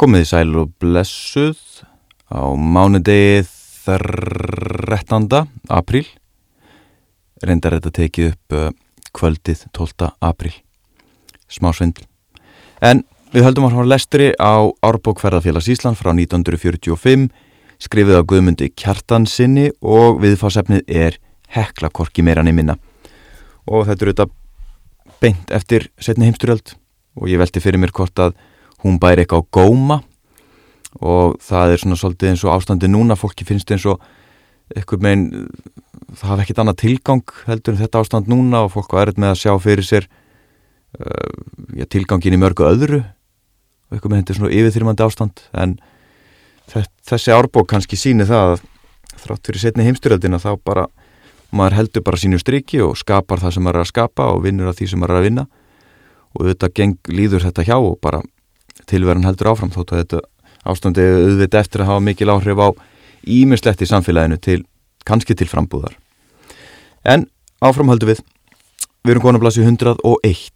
Komið sæl og blessuð á mánudegi 13. apríl. Reyndar þetta tekið upp uh, kvöldið 12. apríl. Smá svindl. En við höldum að hafa lestri á Árbókferðarfélags Ísland frá 1945, skrifið á Guðmundi Kjartansinni og viðfásefnið er Heklakorki meira nefnina. Og þetta eru þetta beint eftir setni heimsturöld og ég velti fyrir mér hvort að hún bæri eitthvað á góma og það er svona svolítið eins og ástandi núna, fólki finnst eins og eitthvað meginn, það hafa ekkit annað tilgang heldur en þetta ástand núna og fólk er með að sjá fyrir sér uh, já, tilgangin í mörgu öðru og eitthvað með þetta er svona yfirþyrmandi ástand. En þessi árbók kannski síni það að þrátt fyrir setni heimstyrjaldina þá bara maður heldur bara sínu striki og skapar það sem maður er að skapa og vinnur að því sem maður er að vinna og þetta geng líður þetta hjá og bara tilverðan heldur áfram þótt að þetta ástandi auðvita eftir að hafa mikil áhrif á ímislegt í samfélaginu til, kannski til frambúðar. En áfram heldur við, við erum konað blasið 101.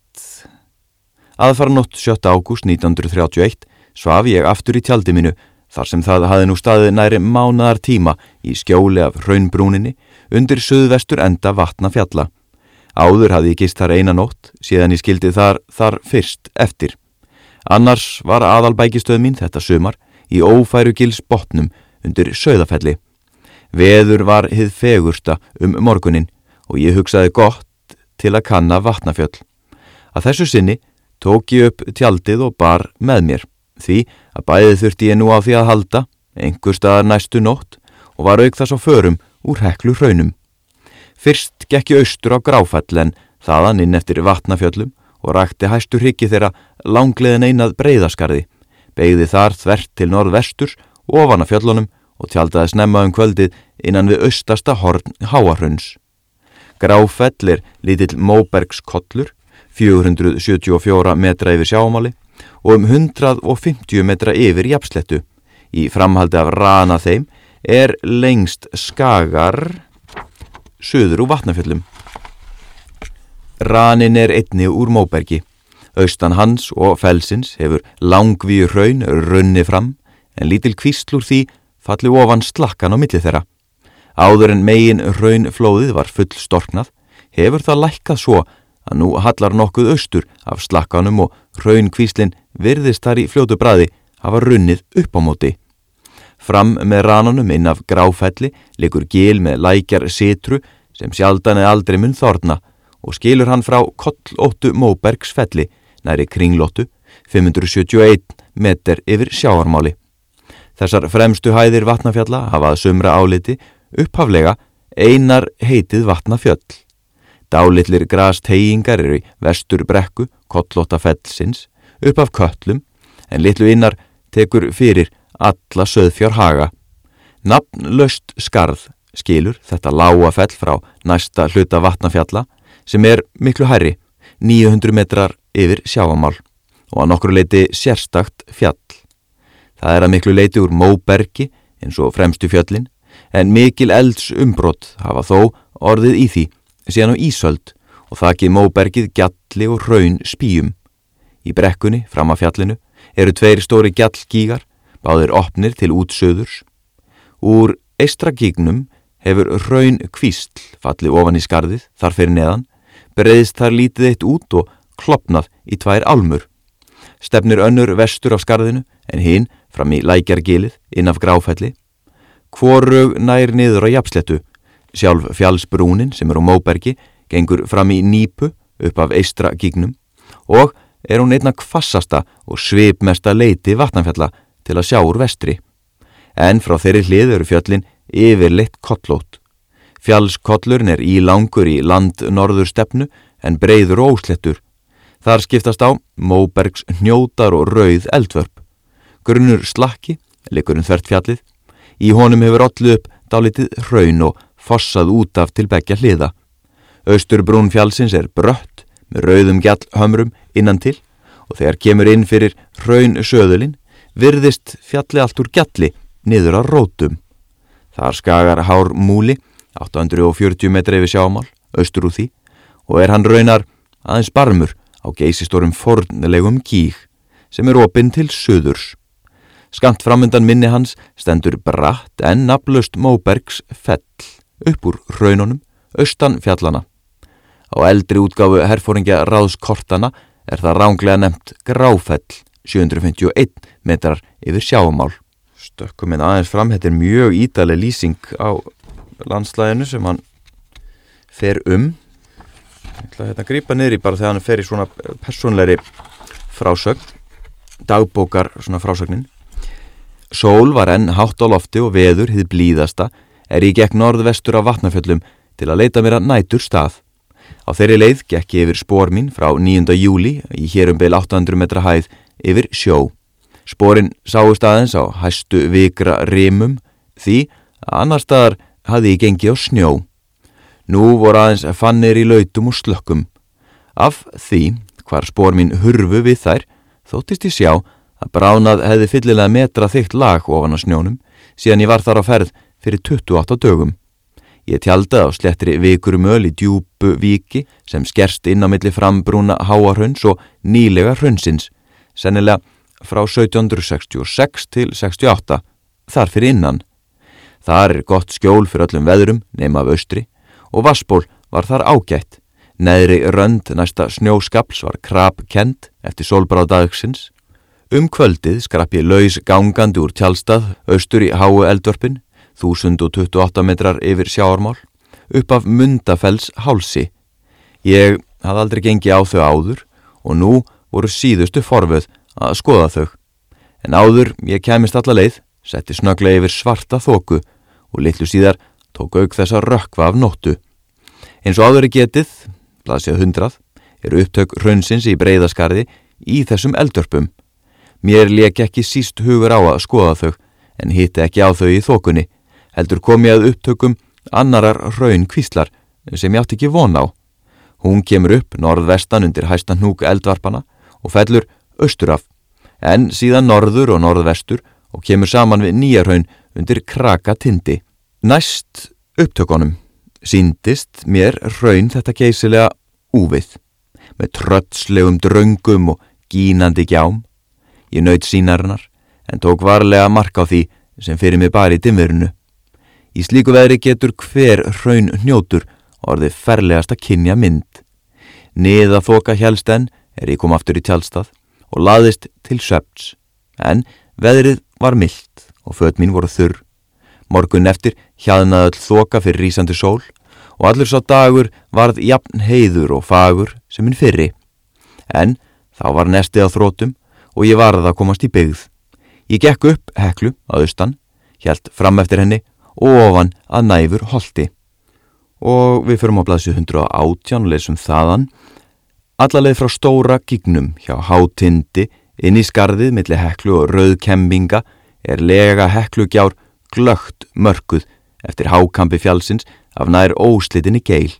Aðfara nótt 7. ágúst 1931 svaf ég aftur í tjaldi mínu þar sem það hafi nú staðið næri mánadar tíma í skjóli af raunbrúninni undir söðvestur enda vatna fjalla. Áður hafði ég gist þar einanótt síðan ég skildi þar, þar fyrst eftir. Annars var aðalbækistöð mín þetta sömar í ófæru gils botnum undir söðafelli. Veður var hið fegursta um morgunin og ég hugsaði gott til að kanna vatnafjöll. Að þessu sinni tók ég upp tjaldið og bar með mér því að bæðið þurfti ég nú á því að halda einhver staðar næstu nótt og var auk þess á förum úr heklu hraunum. Fyrst gekk ég austur á gráfell en þaðan inn eftir vatnafjöllum og rakti hæstu hryggi þeirra langleðin einað breyðaskarði, beigði þar þvert til norðvesturs ofan af fjöllunum og tjaldaði snemma um kvöldið innan við austasta horn háarhunns. Gráfell er lítill Móbergs kollur, 474 metra yfir sjámáli og um 150 metra yfir jafnslettu. Í framhaldi af rana þeim er lengst skagar söður úr vatnafjöllum. Ranin er einni úr Móbergi. Austan hans og felsins hefur langvíu hraun runni fram en lítil kvíslur því falli ofan slakkan á milli þeirra. Áður en megin hraun flóðið var full storknað hefur það lækkað svo að nú hallar nokkuð austur af slakkanum og hraun kvíslin virðist þar í fljótu bræði hafa runnið upp á móti. Fram með rananum inn af gráfelli likur gil með lækjar sitru sem sjaldan eða aldrei mun þorna og skilur hann frá kollóttu Móbergs felli næri kringlóttu 571 meter yfir sjáarmáli. Þessar fremstu hæðir vatnafjalla hafaða sumra áliti upphaflega einar heitið vatnafjöll. Dálitlir grast heyingar eru í vestur brekku kollóta fellsins upp af köllum en litlu innar tekur fyrir alla söðfjárhaga. Nafnlaust skarð skilur þetta lága fell frá næsta hluta vatnafjalla sem er miklu hærri, 900 metrar yfir sjáamál og að nokkru leiti sérstakt fjall. Það er að miklu leiti úr Móbergi eins og fremstu fjöllin en mikil elds umbrott hafa þó orðið í því síðan á Ísöld og þakkið Móbergið gjalli og raun spýjum. Í brekkunni fram að fjallinu eru tveir stóri gjallgígar, báðir opnir til útsöðurs. Úr eistragígnum hefur raun kvísl fallið ofan í skarðið þar fyrir neðan, breiðist þar lítið eitt út og klopnað í tvær álmur. Stefnir önnur vestur á skarðinu en hinn fram í lækjargilið inn af gráfelli. Kvorug nær niður á japslettu, sjálf fjálsbrúnin sem er á Móbergi, gengur fram í nýpu upp af eistra gígnum og er hún einna kvassasta og svipmesta leiti vatnanfjalla til að sjá úr vestri. En frá þeirri hlið eru fjöllin yfirleitt kollót. Fjallskollurn er ílangur í land norður stefnu en breyður og óslettur. Þar skiptast á Móbergs hnjótar og rauð eldvörp. Grunnur slakki, likurinn þvert fjallið. Í honum hefur allu upp dálitið hraun og fossað út af til begja hliða. Östurbrún fjallsins er brött með rauðum gjallhömrum innan til og þegar kemur inn fyrir hraun söðulinn virðist fjalli allt úr gjalli niður á rótum. Þar skagar hár múli 840 metri yfir sjámál, austur úr því og er hann raunar aðeins barmur á geysistórum fornlegum kík sem er opinn til söðurs. Skamt framundan minni hans stendur bratt en naflust Móbergs fell upp úr raununum, austan fjallana. Á eldri útgáfu herfóringja ráðskortana er það ránglega nefnt Gráfell 751 metrar yfir sjáumál. Stökkum minn aðeins fram, þetta er mjög ídali lýsing á landslæðinu sem hann fer um. Ég ætla að hérna grípa niður í bara þegar hann fer í svona personleiri frásögn, dagbókar svona frásögnin. Sól var enn hátt á lofti og veður, hið blíðasta, er ég gekk norðvestur af vatnafjöllum til að leita mér að nætur stað. Á þeirri leið gekk ég yfir spór mín frá 9. júli í hérum beil 800 metra hæð yfir sjó. Spórin sáu staðins á hæstu vikra rimum því að annar staðar hafði ég gengið á snjó. Nú voru aðeins fannir í lautum og slökkum. Af því hvar spór mín hurfu við þær þóttist ég sjá að bránað hefði fyllilega metra þygt lag ofan á snjónum síðan ég var þar á ferð fyrir 28 dögum. Ég tjaldaði á slettri vikurum öl í djúbu viki sem skerst inn á milli frambrúna háarhönns og nýlega hönnsins, sennilega frá 1766 til 68, þar fyrir innan. Þar er gott skjól fyrir öllum veðrum nema af austri og vassból var þar ágætt. Neðri rönd næsta snjóskaps var krab kent eftir sólbráð dagsins Um kvöldið skrapp ég laus gangandi úr tjálstað, austur í háu eldvörpin, 1028 metrar yfir sjáarmál, upp af mundafells hálsi. Ég hafði aldrei gengið á þau áður og nú voru síðustu forföð að skoða þau. En áður ég kemist alla leið, setti snöglega yfir svarta þóku og litlu síðar tók auk þess að rökkva af nóttu. Eins og áður er getið, blasið hundrað, eru upptök raunsins í breyðaskarði í þessum eldvörpum. Mér leik ekki síst hugur á að skoða þau, en hitti ekki á þau í þokunni, heldur kom ég að upptökum annarar raun kvíslar sem ég átti ekki von á. Hún kemur upp norðvestan undir hæstan hnúk eldvarpana og fellur austuraf, en síðan norður og norðvestur og kemur saman við nýja raun undir kraka tindi. Næst upptökunum síndist mér raun þetta geysilega úvið, með trötslegum draungum og gínandi gjám Ég naut sínarinnar en tók varlega mark á því sem fyrir mig bara í dimverinu. Í slíku veðri getur hver hraun hnjótur orðið ferlegast að kynja mynd. Niða þoka hjálsten er ég kom aftur í tjálstað og laðist til söpts. En veðrið var myllt og född mín voru þurr. Morgun eftir hjaðnaði öll þoka fyrir rýsandi sól og allur sá dagur varð jafn heiður og fagur sem minn fyrri. En þá var nestið á þrótum og ég varði að komast í byggð. Ég gekk upp heklu að austan, hjælt fram eftir henni og ofan að næfur holdi. Og við förum á blaðsju 118 og lesum þaðan. Allarleið frá stóra gignum hjá hátindi inn í skarðið millir heklu og rauðkembinga er lega heklugjár glögt mörguð eftir hákampi fjálsins af nær óslitinni geil.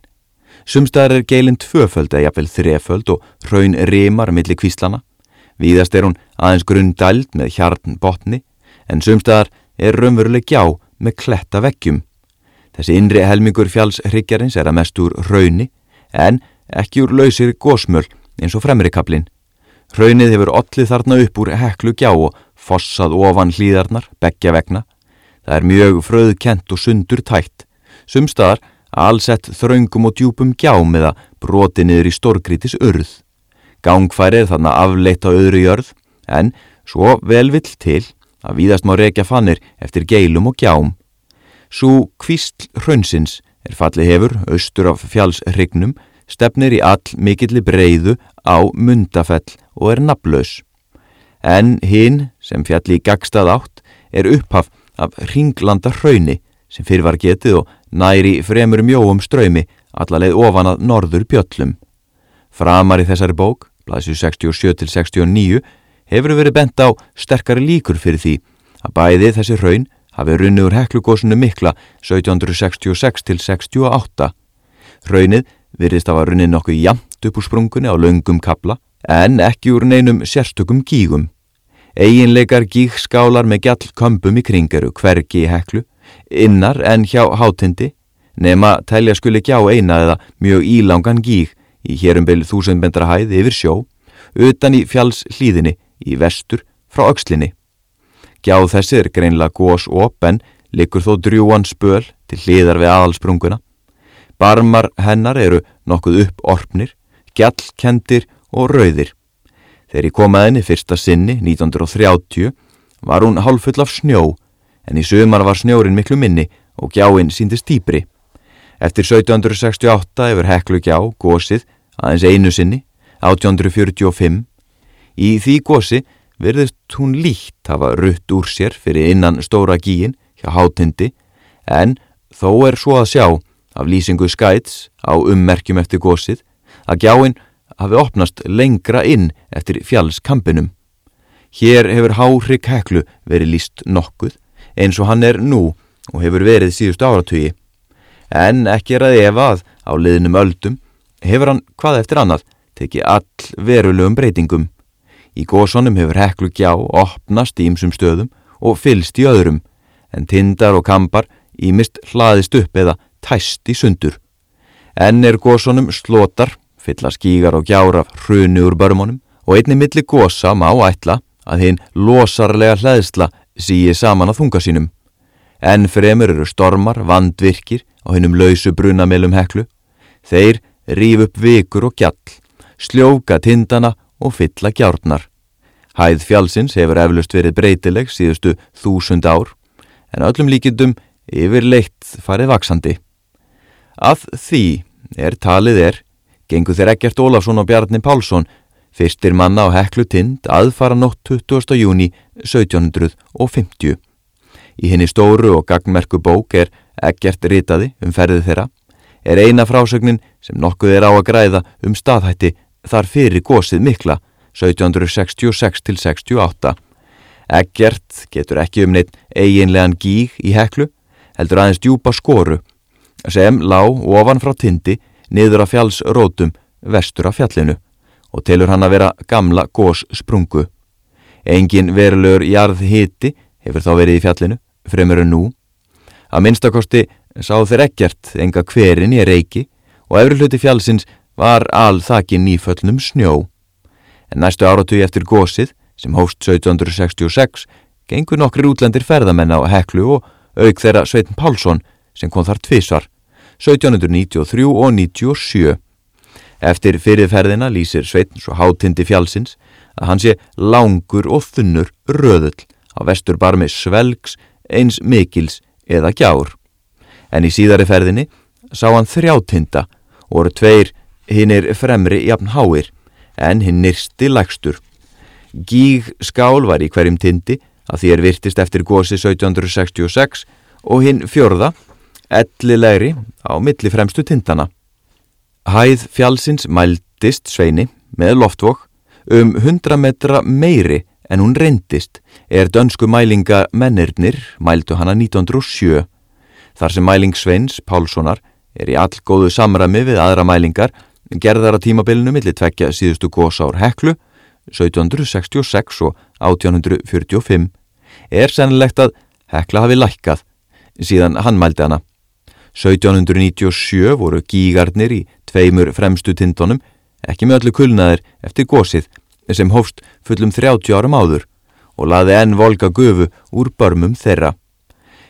Sumstaðar er geilin tvöföld eða jafnvel þreföld og raun rimar millir kvíslana. Víðast er hún aðeins grundæld með hjarn botni en sumstaðar er raunveruleg gjá með kletta vekkjum. Þessi innri helmingur fjálsryggjarins er að mest úr rauni en ekki úr lausir gósmöl eins og fremrikablin. Raunnið hefur ollið þarna upp úr heklu gjá og fossað ofan hlýðarnar, begja vegna. Það er mjög fröðkent og sundur tætt. Sumstaðar allsett þraungum og djúpum gjám eða broti niður í stórgrítis urð. Gangfæri er þarna afleitt á öðru jörð en svo vel vill til að víðast má rekja fannir eftir geilum og gjám. Svo kvistl hraunsins er fallið hefur, austur af fjálsrygnum, stefnir í all mikilli breyðu á mundafell og er naflaus. En hinn sem fjalli í gagstað átt er upphaf af ringlanda hrauni sem fyrir var getið og næri fremur mjóum ströymi allarleið ofan að norður bjöllum. Framar í þessari bók Blæsju 67-69 hefur verið bent á sterkari líkur fyrir því að bæði þessi raun hafi runnið úr heklugósunu mikla 1766-68. Raunnið virðist að var runnið nokkuð jamt upp úr sprungunni á laungum kabla en ekki úr neinum sérstökum gígum. Eginleikar gígskálar með gjallkömbum í kringaru hvergi í heklu, innar en hjá hátindi, nema telja skuli gjá eina eða mjög ílangan gíg í hérumbil þúsundbendra hæð yfir sjó, utan í fjalls hlýðinni í vestur frá aukslinni. Gjáð þessi er greinlega gós op en likur þó drjúan spöl til hliðar við aðalsprunguna. Barmar hennar eru nokkuð upp orpnir, gjallkendir og rauðir. Þegar ég kom að henni fyrsta sinni 1930 var hún hálfull af snjó en í sömar var snjórin miklu minni og gjáinn síndist dýbri. Eftir 1768 hefur heklu gjá gósið aðeins einu sinni, 1845. Í því gósi verðist hún líkt hafa rutt úr sér fyrir innan stóra gíin hjá hátindi en þó er svo að sjá af lýsingu skæts á ummerkjum eftir gósið að gjáinn hafi opnast lengra inn eftir fjallskampinum. Hér hefur Hárik Heklu verið líst nokkuð eins og hann er nú og hefur verið síðust áratögi. En ekki er að ef að á liðnum öldum hefur hann hvað eftir annað tekið all verulegum breytingum. Í gósonum hefur heklu gjá opnast í ymsum stöðum og fylst í öðrum, en tindar og kampar ímist hlaðist upp eða tæst í sundur. Enn er gósonum slotar, fylla skígar og gjár af hrunu úr börmónum og einni milli gósa má ætla að hinn losarlega hlæðsla síi saman að þunga sínum. Enn fremur eru stormar, vandvirkir og hinnum lausu brunamelum heklu. Þeir rýf upp vikur og gjall, sljóka tindana og fylla gjárnar. Hæð fjálsins hefur eflust verið breytileg síðustu þúsund ár, en öllum líkindum yfir leitt farið vaksandi. Að því er talið er, gengur þeir ekkert Ólafsson og Bjarni Pálsson, fyrstir manna á heklu tind aðfara nótt 20. júni 1750. Í henni stóru og gagnmerku bók er ekkert ritaði um ferðið þeirra, er eina frásögnin sem nokkuð er á að græða um staðhætti þar fyrir gósið mikla 1766-68. Ekkert getur ekki um neitt eiginlegan gíg í heklu, heldur aðeins djúpa skoru, sem lá ofan frá tindi niður af fjallsrótum vestur af fjallinu og telur hann að vera gamla góssprungu. Engin verulegur jarð hiti hefur þá verið í fjallinu, fremur en nú. Að minnstakosti sá þeir ekkert enga hverin í reiki og efri hluti fjallsins var alþakin nýföllnum snjó. En næstu áratugi eftir gósið, sem hóst 1766, gengur nokkri útlendir ferðamenn á Heklu og auk þeirra Sveitin Pálsson sem kom þar tvísvar, 1793 og 97. Eftir fyrirferðina lýsir Sveitn svo hátindi fjallsins að hann sé langur og þunnur röðull á vestur barmi svelgs, eins mikils eða gjár. En í síðari ferðinni sá hann þrjátinda og voru tveir hinn er fremri jafn háir en hinn nyrsti lægstur. Gíg skál var í hverjum tindi að því er virtist eftir gósi 1766 og hinn fjörða, ellilegri á milli fremstu tindana. Hæð fjálsins mældist sveini með loftvokk um 100 metra meiri en hún reyndist er dönsku mælinga mennirnir mældu hana 1907. Þar sem mæling Sveins Pálssonar er í all góðu samrami við aðra mælingar gerðar á tímabilinu millir tvekja síðustu gósár Heklu 1766 og 1845 er sennilegt að Hekla hafi lækkað síðan hann mældi hana. 1797 voru gígarnir í tveimur fremstu tindunum ekki með öllu kulnaðir eftir gósið sem hófst fullum 30 árum áður og laði enn volga gufu úr börmum þeirra.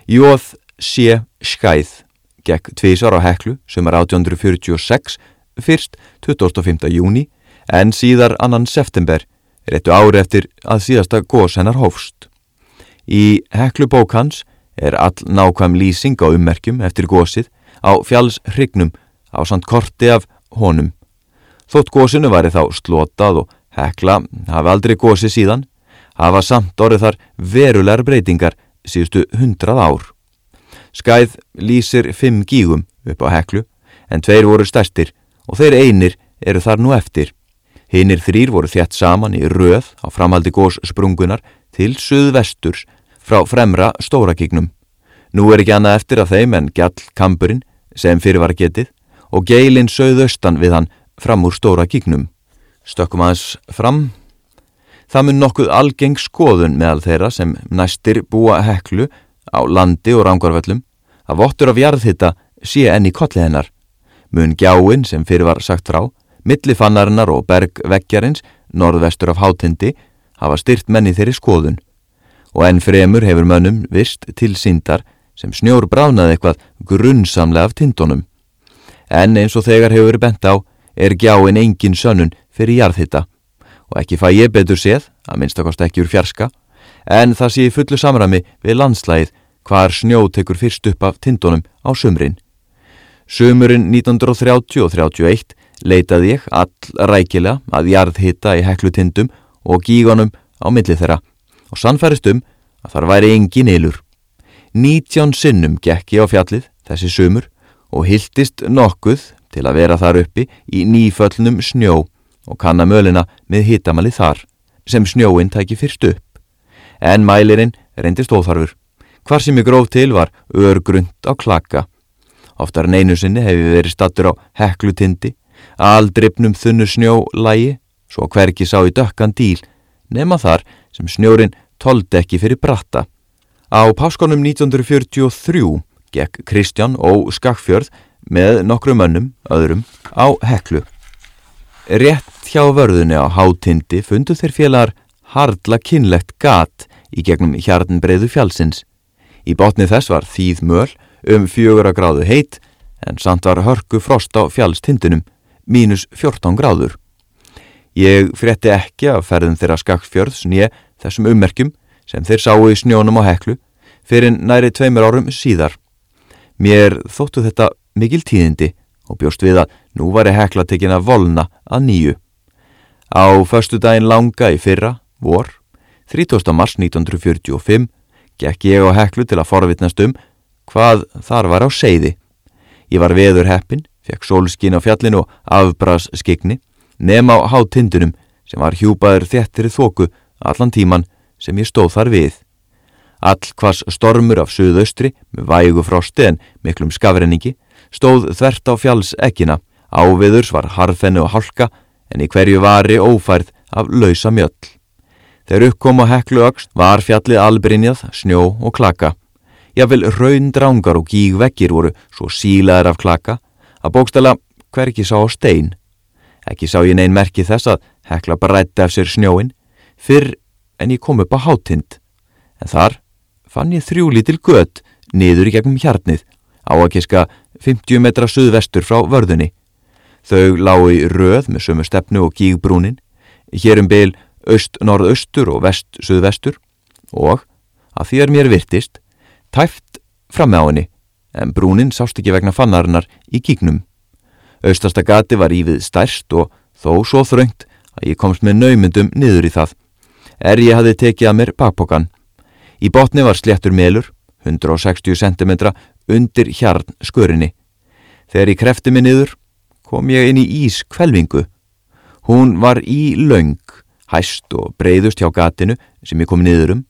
Jóð sé skæð gekk tvísar á Heklu sem er 1846 fyrst 25. júni en síðar annan september réttu ári eftir að síðasta gós hennar hófst. Í Heklu bók hans er all nákvæm lýsing á ummerkjum eftir gósið á fjallshrygnum á samt korti af honum. Þótt gósinu væri þá slotað og Hekla hafi aldrei gósið síðan, hafa samt orðið þar verulegar breytingar síðustu hundrað ár. Skæð lýsir fimm gígum upp á Heklu en tveir voru stærstir og þeir einir eru þar nú eftir. Hinnir þrýr voru þjætt saman í röð á framhaldi gós sprungunar til suðvesturs frá fremra stórakignum. Nú er ekki annað eftir af þeim en gjall kampurinn sem fyrir var getið og geilin söðaustan við hann fram úr stórakignum. Stökkum aðeins fram. Það mun nokkuð algeng skoðun meðal þeirra sem næstir búa heklu á landi og rángarvöllum að vottur af jarðhitta sé enn í kollið hennar mun gjáinn sem fyrir var sagt frá, millifannarinnar og bergveggjarins, norðvestur af hátindi, hafa styrt menni þeirri skoðun og enn fremur hefur mönnum vist til síndar sem snjór bránaði eitthvað grunnsamlega af tindunum. En eins og þegar hefur bent á er gjáin engin sönnun fyrir jarðhitta og ekki fæ ég betur séð, að minnstakost ekki úr fjarska, en það sé fullu samrami við landslægið hvar snjó tekur fyrst upp af tindunum á sumrin. Sumurinn 1930 og 31 leitaði ég all rækilega að jarðhitta í heklutindum og gígonum á milli þeirra og sannfærist um að þar væri engin ylur. Nítján sinnum gekki á fjallið þessi sumur og hildist nokkuð til að vera þar uppi í nýföllnum snjó og kanna mölina með hitamali þar sem snjóin tæki fyrst upp. En mælirinn reyndist óþarfur. Hvar sem ég gróf til var örgrund á klakka. Oftar en einu sinni hefur verið stattur á heklutindi, aldripnum þunnu snjó lægi, svo hverki sá í dökkan díl, nema þar sem snjórin tóldi ekki fyrir bratta. Á páskonum 1943 gekk Kristján og Skakfjörð með nokkru mönnum, öðrum, á heklu. Rétt hjá vörðunni á hátindi fundu þeir félagar hardla kynlegt gat í gegnum hjarnbreiðu fjálsins. Í botni þess var þýð möl um fjögur að gráðu heit en samt var hörku frost á fjálstindunum, mínus 14 gráður. Ég frétti ekki að ferðin þeirra skakfjörðs nýja þessum ummerkjum sem þeir sáu í snjónum á heklu fyrir næri tveimur árum síðar. Mér þóttu þetta mikil tíðindi og bjóst við að nú var ég hekla tekin að volna að nýju. Á förstu daginn langa í fyrra, vor, 30. mars 1945, gekk ég á heklu til að forvitnast um hvað þar var á seiði. Ég var veður heppin, fekk sólskin á fjallinu og afbras skigni, nema á hátindunum sem var hjúpaður þettir þóku allan tíman sem ég stóð þar við. All hvers stormur af suðaustri með vægu frosti en miklum skafrenningi stóð þvert á fjallsekkina, áviðurs var harfennu og halka en í hverju vari ófærð af lausa mjöll. Þegar uppkom á heklu öxt var fjallið albrinjað, snjó og klaka. Jáfnvel raundrángar og gígvekkir voru svo sílaðir af klaka að bókstala hverki sá stein. Ekki sá ég neyn merki þess að hekla brætti af sér snjóin fyrr en ég kom upp á hátind. En þar fann ég þrjú lítil gött niður í gegnum hjarnið á að kiska 50 metra suðvestur frá vörðunni. Þau lágu í röð með sömu stefnu og gígbrúnin, hér um byl öst-norðaustur og vest-suðvestur og, að því er mér virtist, tæft fram með á henni, en brúnin sást ekki vegna fannarinnar í gígnum. Östasta gati var ívið stærst og þó svo þröngt að ég komst með naumundum niður í það, er ég hafi tekið að mér bakpokan. Í botni var sléttur melur, 160 cm undir hjarn skörinni. Þegar ég krefti mig niður kom ég inn í ískvelvingu. Hún var í laung, hæst og breyðust hjá gatinu sem ég kom niður um,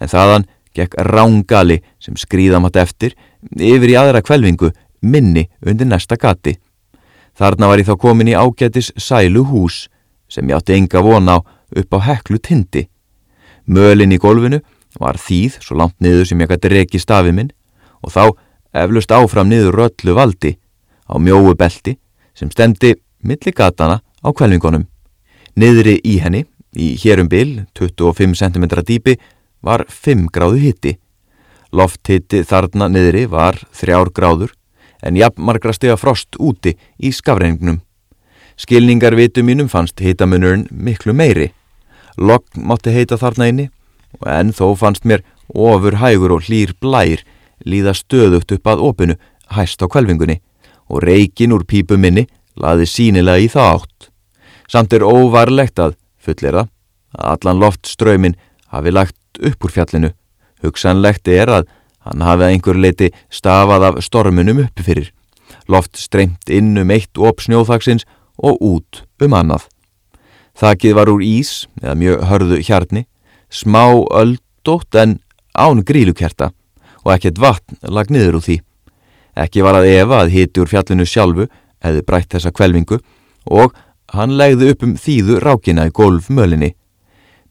en þaðan gekk rángali sem skrýðamátt eftir yfir í aðra kvelvingu minni undir næsta gati. Þarna var ég þá komin í ágætis sælu hús sem ég átti enga vona á upp á heklu tindi. Mölin í golfinu var þýð svo langt niður sem ég gæti reki stafið minn og þá eflust áfram niður röllu valdi á mjóu belti sem stemdi milligatana á kvelvingunum. Niðri í henni, í hérum bil, 25 cm dýpi, var 5 gráðu hitti. Lofthitti þarna niðri var 3 gráður en jafnmargra stega frost úti í skafreiningnum. Skilningarvitu mínum fannst hittamunurinn miklu meiri. Lokn mátti heita þarna inni en þó fannst mér ofur hægur og hlýr blær líða stöðugt upp að opinu hæst á kvelvingunni og reikin úr pípu minni laði sínilega í það átt. Samt er óvarlegt að fullera að allan loftströymin hafi lagt upp úr fjallinu. Hugsanlegt er að hann hafi að einhver leiti stafað af stormunum uppi fyrir. Loft streymt inn um eitt op snjóþaksins og út um annað. Þakið var úr ís eða mjög hörðu hjarni, smá öldótt en án grílukerta og ekkert vatn lag niður úr því. Ekki var að Eva að hiti úr fjallinu sjálfu hefði brætt þessa kvelvingu og hann legði upp um þýðu rákina í golfmölinni.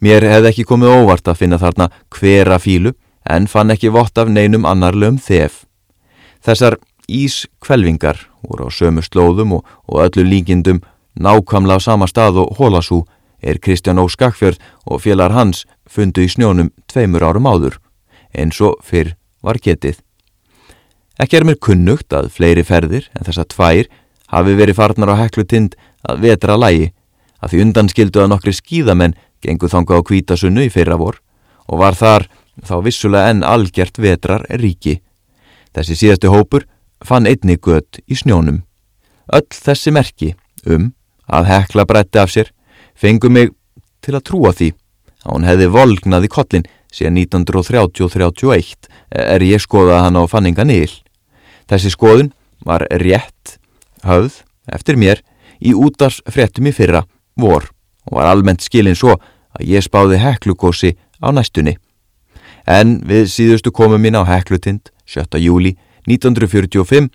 Mér hefði ekki komið óvart að finna þarna hvera fílu en fann ekki vott af neinum annarlegum þef. Þessar ískvelvingar voru á sömu slóðum og, og öllu líkindum nákvæmlega á sama stað og hólasú er Kristján Ó Skakfjörð og félagar hans fundu í snjónum tveimur árum áður, eins og fyrr var getið. Ekki er mér kunnugt að fleiri ferðir en þess að tvær hafi verið farnar á heklutind að vetra lægi, að því undanskildu að nokkri skíðamenn gengu þanga á kvítasunnu í fyrra vor og var þar þá vissulega enn algjert vetrar ríki. Þessi síðasti hópur fann einni gött í snjónum. Öll þessi merki um að hekla bretti af sér fengum mig til að trúa því að hún hefði volgnað í kollin síðan 1930-31 er ég skoðað hann á fanninga nýl. Þessi skoðun var rétt höfð eftir mér í útars fréttum í fyrra vor og var almennt skilin svo að ég spáði heklugósi á næstunni. En við síðustu komum mín á heklutind 7. júli 1945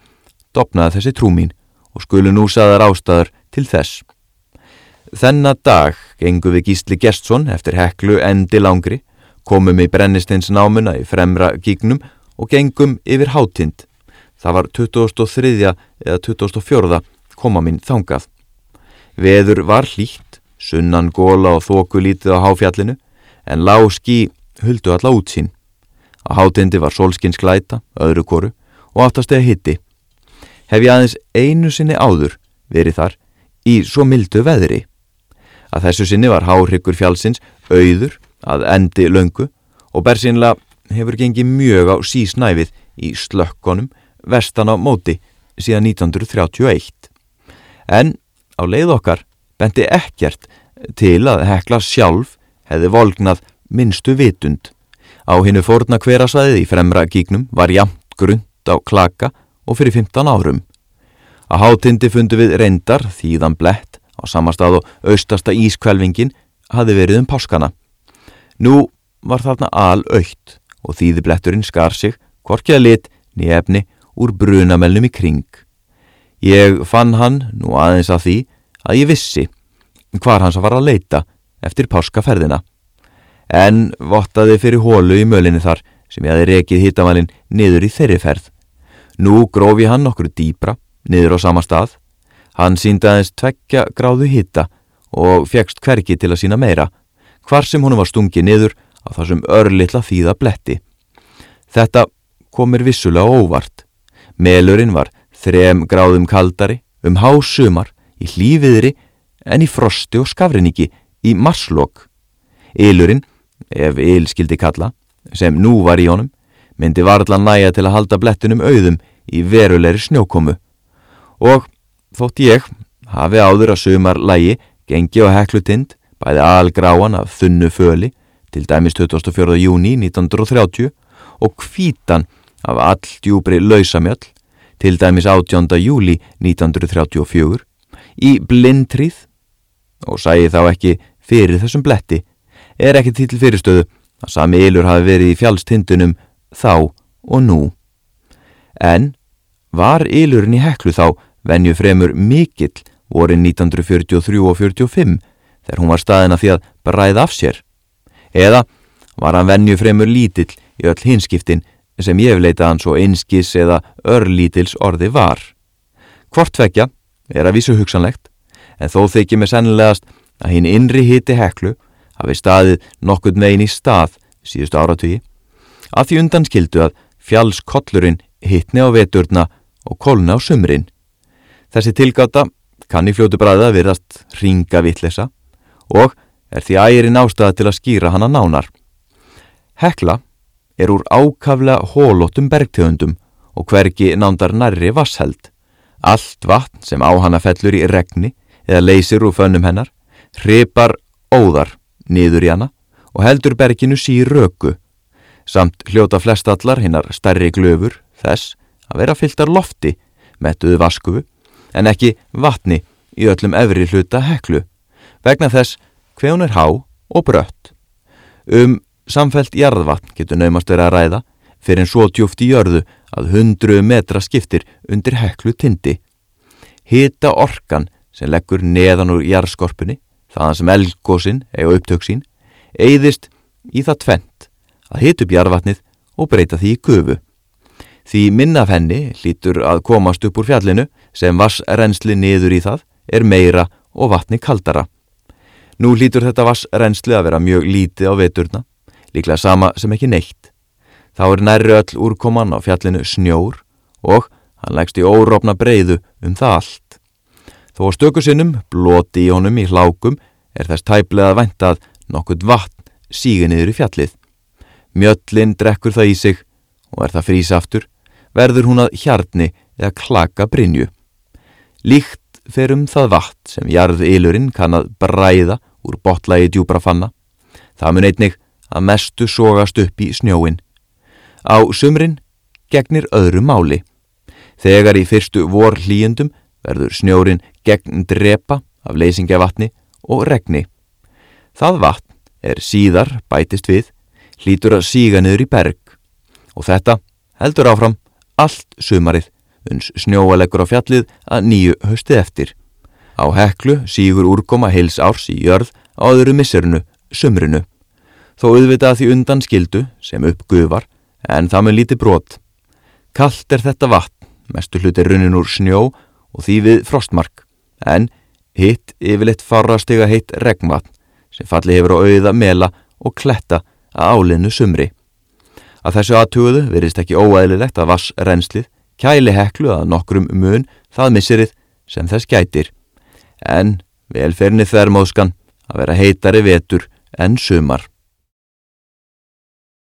dopnaði þessi trú mín og skulu nú saðar ástæðar til þess. Þennan dag gengum við Gísli Gestsson eftir heklu endi langri, komum í brennistins námuna í fremra gígnum og gengum yfir hátind. Það var 2003. eða 2004. koma minn þangað. Veður var hlýtt, sunnan góla og þóku lítið á háfjallinu, en lág skí huldu alla út sín. Á hátindi var solskins glæta, öðru koru og aftastega hitti. Hef ég aðeins einu sinni áður verið þar í svo mildu veðri að þessu sinni var háryggur fjálsins auður að endi löngu og bersynlega hefur gengið mjög á sísnæfið í slökkonum vestan á móti síðan 1931. En á leið okkar bendi ekkert til að hekla sjálf hefði volgnað minnstu vitund. Á hinnu fórna hverasvæðið í fremra gígnum var jamt grund á klaka og fyrir 15 árum. Á hátindi fundu við reyndar þýðan blett á samastað og austasta ískvelvingin hafi verið um páskana. Nú var þarna al aukt og þýðibletturinn skar sig, korkjaði lit, nefni úr brunamelnum í kring. Ég fann hann nú aðeins að því að ég vissi hvar hans var að leita eftir páskaferðina. En vottaði fyrir hólu í mölinni þar sem ég aði rekið hittamalinn niður í þeirri ferð. Nú grófi hann okkur dýbra niður á sama stað Hann síndi aðeins tveggja gráðu hitta og fegst hverki til að sína meira, hvar sem hún var stungið niður á þessum örlittla þýða bletti. Þetta komir vissulega óvart. Melurinn var þrem gráðum kaldari, um hásumar, í hlýfiðri en í frosti og skafriniki í marslokk. Ylurinn, ef yl skildi kalla, sem nú var í honum, myndi varðla næja til að halda blettunum auðum í verulegri snjókomu og Þótt ég hafi áður að sumar lægi gengi og heklutind bæði algráan af þunnu föli til dæmis 24. júni 1930 og kvítan af alldjúbri lausamjöll til dæmis 18. júli 1934 í blindtríð og sæði þá ekki fyrir þessum bletti er ekki til fyrirstöðu að sami ylur hafi verið í fjálstindunum þá og nú. En var ylurinn í heklu þá venju fremur mikill vorin 1943 og 45 þegar hún var staðina því að bræða af sér. Eða var hann venju fremur lítill í öll hinskiptin sem ég leita hann svo einskis eða örlítils orði var. Hvort vekja er að vísu hugsanlegt en þó þykir mér sennilegast að hinn innri hiti heklu hafi staðið nokkur megin í stað síðustu áratví að því undan skildu að fjallskollurinn hittni á veturna og kolna á sumrin Þessi tilgáta kann í fljótu bræða virðast ringa vittlesa og er því ægirinn ástæða til að skýra hana nánar. Hekla er úr ákaflega hólóttum bergtegundum og hvergi nándar nærri vassheld. Allt vatn sem á hana fellur í regni eða leysir úr fönnum hennar, hripar óðar niður í hana og heldur berginu sír röku, samt hljóta flestallar hinnar stærri glöfur þess að vera fylltar lofti, metuðu vaskufu en ekki vatni í öllum efri hluta heklu, vegna þess hver hún er há og brött. Um samfelt jarðvatn getur naumast verið að ræða fyrir en svo djúft í jörðu að hundru metra skiptir undir heklu tindi. Hita orkan sem leggur neðan úr jarðskorpunni, þaðan sem elgósin eiga upptöksín, eigðist í það tvent að hita upp jarðvatnið og breyta því í gufu. Því minnaf henni lítur að komast upp úr fjallinu sem vassrensli niður í það er meira og vatni kaldara. Nú lítur þetta vassrensli að vera mjög lítið á veturna, líklega sama sem ekki neitt. Þá er nærri öll úrkoman á fjallinu snjór og hann leggst í órópna breyðu um það allt. Þó stökusinnum, bloti í honum í hlákum, er þess tæplega að vænta að nokkurt vatn sígur niður í fjallið. Mjöllin drekkur það í sig og er það frís aftur, verður hún að hjarni eða klaka brinju. Líkt fer um það vatn sem jarðilurinn kann að bræða úr botlaði djúbra fanna. Það mun einnig að mestu sógast upp í snjóin. Á sumrin gegnir öðru máli. Þegar í fyrstu vor hlýjendum verður snjórin gegn drepa af leysingavatni og regni. Það vatn er síðar bætist við, hlýtur að síga niður í berg og þetta heldur áfram allt sumarið uns snjóaleggur á fjallið að nýju höstið eftir. Á heklu sígur úrkoma heils árs í jörð á öðru misserinu, sumrinu. Þó auðvitað því undan skildu sem uppgufar en það með líti brot. Kallt er þetta vatn, mestu hluti runnin úr snjó og því við frostmark, en hitt yfirleitt farrastega heitt regnvatn sem falli hefur á auða, mela og kletta að álinnu sumri. Að þessu aðtuguðu verist ekki óæðilegt að vassrenslið kæli heklu að nokkrum mun það missirið sem þess gætir, en velferni þermóðskan að vera heitari vetur en sumar.